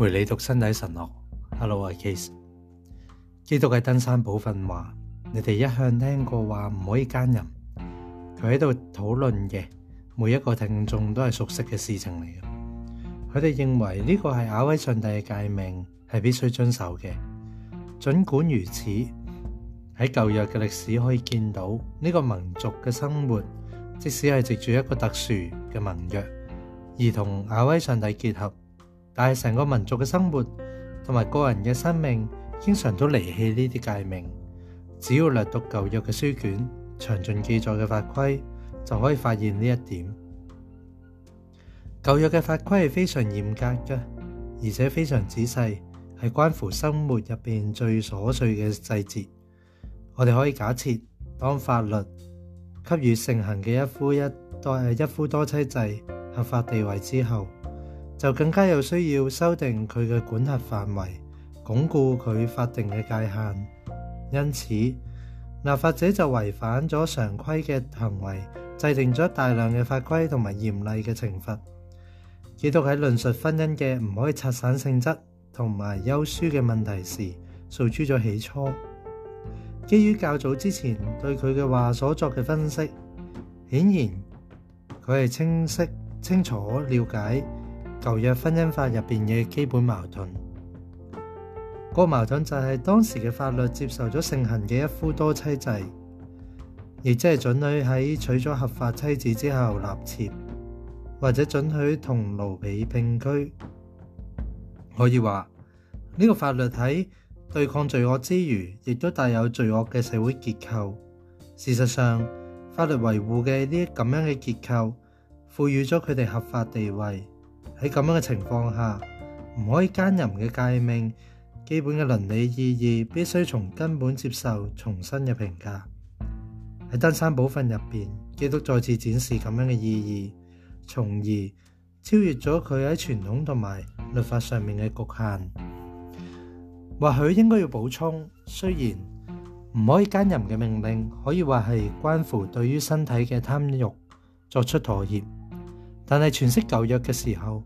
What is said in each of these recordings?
陪你读身体神学。h e l l o 啊 c a s e 基督喺登山宝训话：，你哋一向听过话唔可以奸淫。佢喺度讨论嘅，每一个听众都系熟悉嘅事情嚟嘅。佢哋认为呢个系亚威上帝嘅诫命，系必须遵守嘅。尽管如此，喺旧约嘅历史可以见到，呢个民族嘅生活，即使系藉住一个特殊嘅盟约，而同亚威上帝结合。但系成个民族嘅生活同埋个人嘅生命，经常都离弃呢啲界命。只要略读旧约嘅书卷、详尽记载嘅法规，就可以发现呢一点。旧约嘅法规系非常严格嘅，而且非常仔细，系关乎生活入边最琐碎嘅细节。我哋可以假设，当法律给予盛行嘅一夫一多一夫多妻制合法地位之后。就更加有需要修订佢嘅管辖范围，巩固佢法定嘅界限。因此，立法者就违反咗常规嘅行为，制定咗大量嘅法规同埋严厉嘅惩罚。基督喺论述婚姻嘅唔可以拆散性质同埋休书嘅问题时，诉诸咗起初。基于较早之前对佢嘅话所作嘅分析，显然佢系清晰清楚了解。旧约婚姻法入边嘅基本矛盾，个矛盾就系当时嘅法律接受咗盛行嘅一夫多妻制，亦即系准许喺娶咗合法妻子之后立妾，或者准许同奴婢并居。可以话呢个法律喺对抗罪恶之余，亦都带有罪恶嘅社会结构。事实上，法律维护嘅呢啲咁样嘅结构，赋予咗佢哋合法地位。喺咁樣嘅情況下，唔可以奸淫嘅戒命，基本嘅倫理意義必須從根本接受重新嘅評價。喺登山寶訓入边，基督再次展示咁樣嘅意義，從而超越咗佢喺傳統同埋律法上面嘅局限。或許應該要補充，雖然唔可以奸淫嘅命令可以話係關乎對於身體嘅貪欲作出妥協，但係诠释舊約嘅時候。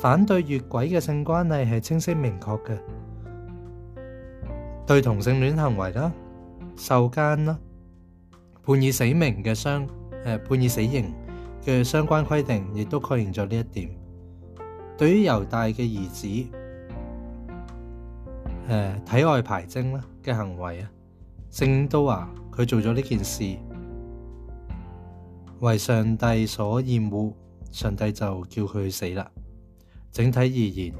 反对越轨嘅性关系系清晰明确嘅，对同性恋行为啦、受奸啦、判以死命嘅相诶判以死刑嘅相关规定，亦都确认咗呢一点。对于犹大嘅儿子诶体外排精啦嘅行为啊，圣都话佢做咗呢件事为上帝所厌恶，上帝就叫佢死啦。整体而言，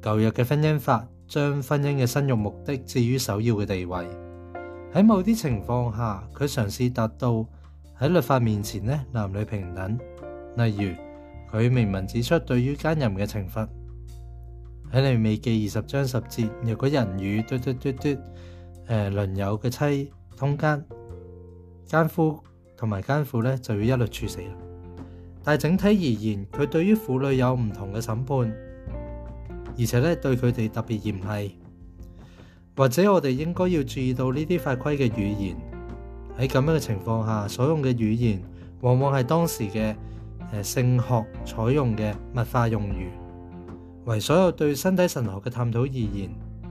旧日嘅婚姻法将婚姻嘅生育目的置于首要嘅地位。喺某啲情况下，佢尝试达到喺律法面前呢男女平等。例如，佢明文指出，对于奸淫嘅惩罚，喺你未记二十章十节，若果人与嘟嘟嘟嘟诶邻友嘅妻通奸，奸夫同埋奸妇咧就要一律处死。但系整体而言，佢对于妇女有唔同嘅审判，而且咧对佢哋特别严厉。或者我哋应该要注意到呢啲法规嘅语言喺咁样嘅情况下所用嘅语言，往往系当时嘅诶性学采用嘅物化用语。为所有对身体神学嘅探讨而言，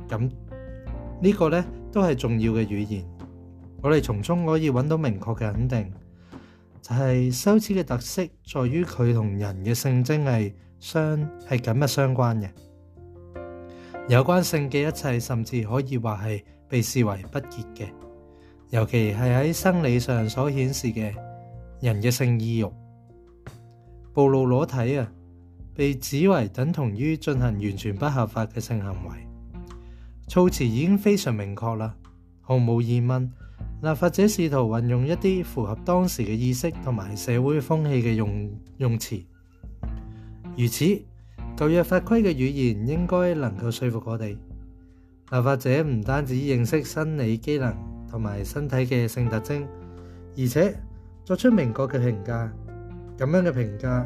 咁呢个咧都系重要嘅语言。我哋从中可以揾到明确嘅肯定。就係羞恥嘅特色，在於佢同人嘅性徵係相係緊密相關嘅。有關性嘅一切，甚至可以話係被視為不潔嘅，尤其係喺生理上所顯示嘅人嘅性意欲、暴露裸體啊，被指為等同於進行完全不合法嘅性行為。措辭已經非常明確啦，毫無疑問。立法者試圖運用一啲符合當時嘅意識同埋社會風氣嘅用用詞，如此，舊約法規嘅語言應該能夠说服我哋。立法者唔單止認識生理機能同埋身體嘅性特徵，而且作出明確嘅評價。咁樣嘅評價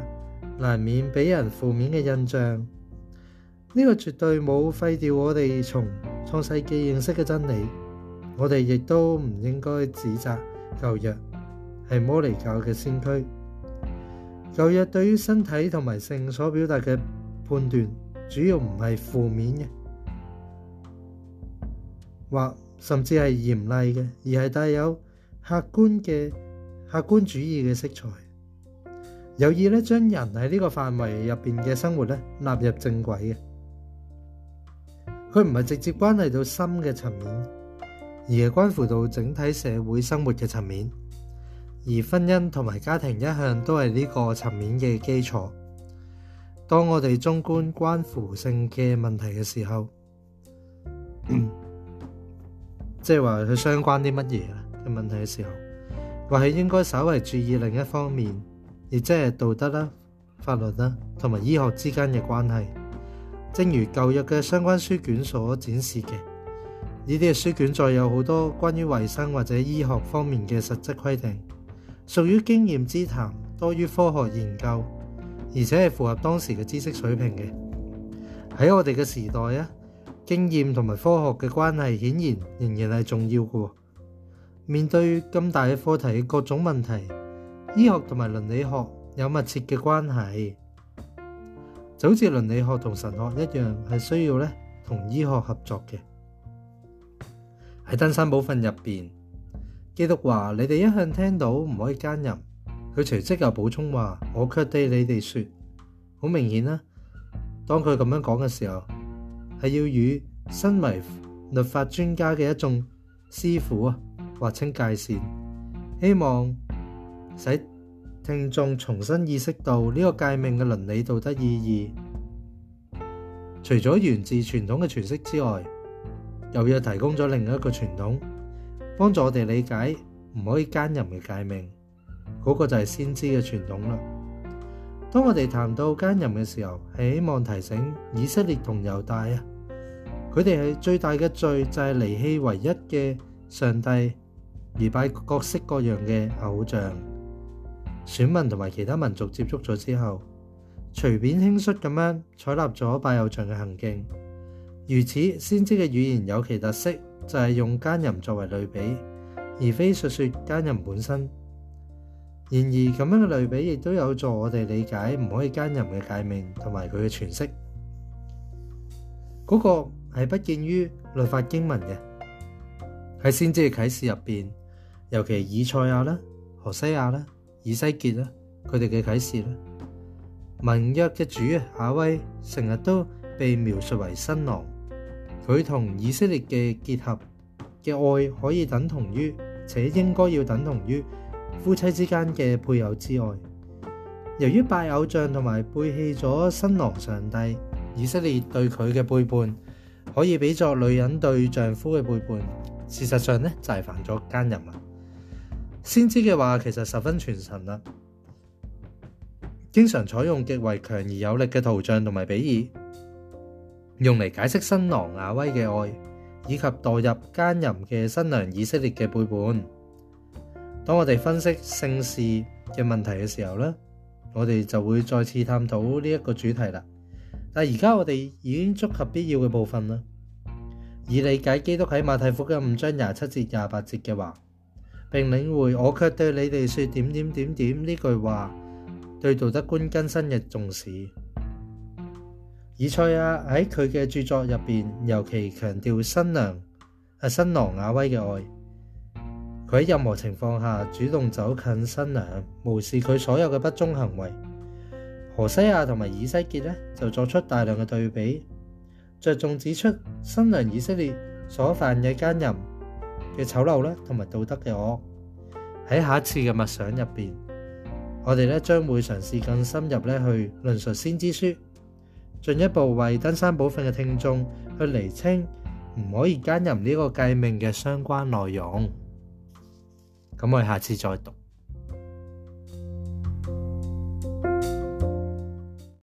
難免俾人負面嘅印象。呢個絕對冇廢掉我哋從創世纪認識嘅真理。我哋亦都唔應該指責舊約係摩尼教嘅先驅。舊約對於身體同埋性所表達嘅判斷，主要唔係負面嘅，或甚至係嚴厲嘅，而係帶有客觀嘅客觀主義嘅色彩，有意咧將人喺呢個範圍入边嘅生活咧納入正軌嘅。佢唔係直接關係到心嘅層面。而係關乎到整體社會生活嘅層面，而婚姻同埋家庭一向都係呢個層面嘅基礎。當我哋中觀關乎性嘅問題嘅時候，即係話佢相關啲乜嘢嘅問題嘅時候，或係應該稍為注意另一方面，亦即係道德啦、法律啦同埋醫學之間嘅關係，正如舊日嘅相關書卷所展示嘅。呢啲嘅書卷再有好多關於卫生或者醫學方面嘅實質規定，屬於經驗之談多於科學研究，而且係符合當時嘅知識水平嘅。喺我哋嘅時代啊，經驗同埋科學嘅關係顯然仍然係重要嘅。面對咁大嘅課題嘅各種問題，醫學同埋倫理學有密切嘅關係，就好似倫理學同神學一樣，係需要咧同醫學合作嘅。喺登山宝训入边，基督话：你哋一向听到唔可以奸淫。佢随即又补充话：我却对你哋说，好明显啦。当佢咁样讲嘅时候，系要与身为律法专家嘅一众师傅划清界线，希望使听众重新意识到呢个界命嘅伦理道德意义。除咗源自传统嘅诠释之外，又要提供咗另一個傳統，幫助我哋理解唔可以奸淫嘅界命，嗰個就係先知嘅傳統啦。當我哋談到奸淫嘅時候，係希望提醒以色列同猶大啊，佢哋係最大嘅罪就係離棄唯一嘅上帝，而拜各式各樣嘅偶像。選民同埋其他民族接觸咗之後，隨便輕率咁樣採納咗拜偶像嘅行徑。如此先知嘅语言有其特色，就系用奸淫作为类比，而非述说奸淫本身。然而咁样嘅类比亦都有助我哋理解唔可以奸淫嘅界命同埋佢嘅诠释。嗰个系不見于律法经文嘅，喺先知嘅启示入边，尤其以賽亚啦、何西亚啦、以西结啦，佢哋嘅启示啦，民约嘅主阿威成日都被描述为新郎。佢同以色列嘅结合嘅爱可以等同于，且应该要等同于夫妻之间嘅配偶之爱。由于拜偶像同埋背弃咗新郎上帝，以色列对佢嘅背叛可以比作女人对丈夫嘅背叛。事实上呢，就系犯咗奸淫啊！先知嘅话其实十分全神啦，经常采用极为强而有力嘅图像同埋比喻。用嚟解释新郎亚威嘅爱，以及代入奸淫嘅新娘以色列嘅背叛。当我哋分析姓事嘅问题嘅时候咧，我哋就会再次探讨呢一个主题啦。但而家我哋已经触及必要嘅部分啦，以理解基督喺马太福音五章廿七节廿八节嘅话，并领会我却对你哋说点点点点呢句话对道德观更新嘅重视。以赛亚喺佢嘅著作入边，尤其强调新娘阿新郎亚威嘅爱。佢喺任何情况下主动走近新娘，无视佢所有嘅不忠行为。何西亚同埋以西结呢，就作出大量嘅对比，着重指出新娘以色列所犯嘅奸淫嘅丑陋咧，同埋道德嘅恶。喺下一次嘅默想入边，我哋咧将会尝试更深入咧去论述先知书。進一步為登山部分嘅聽眾去釐清，唔可以加入呢個計命嘅相關內容。咁我哋下次再讀。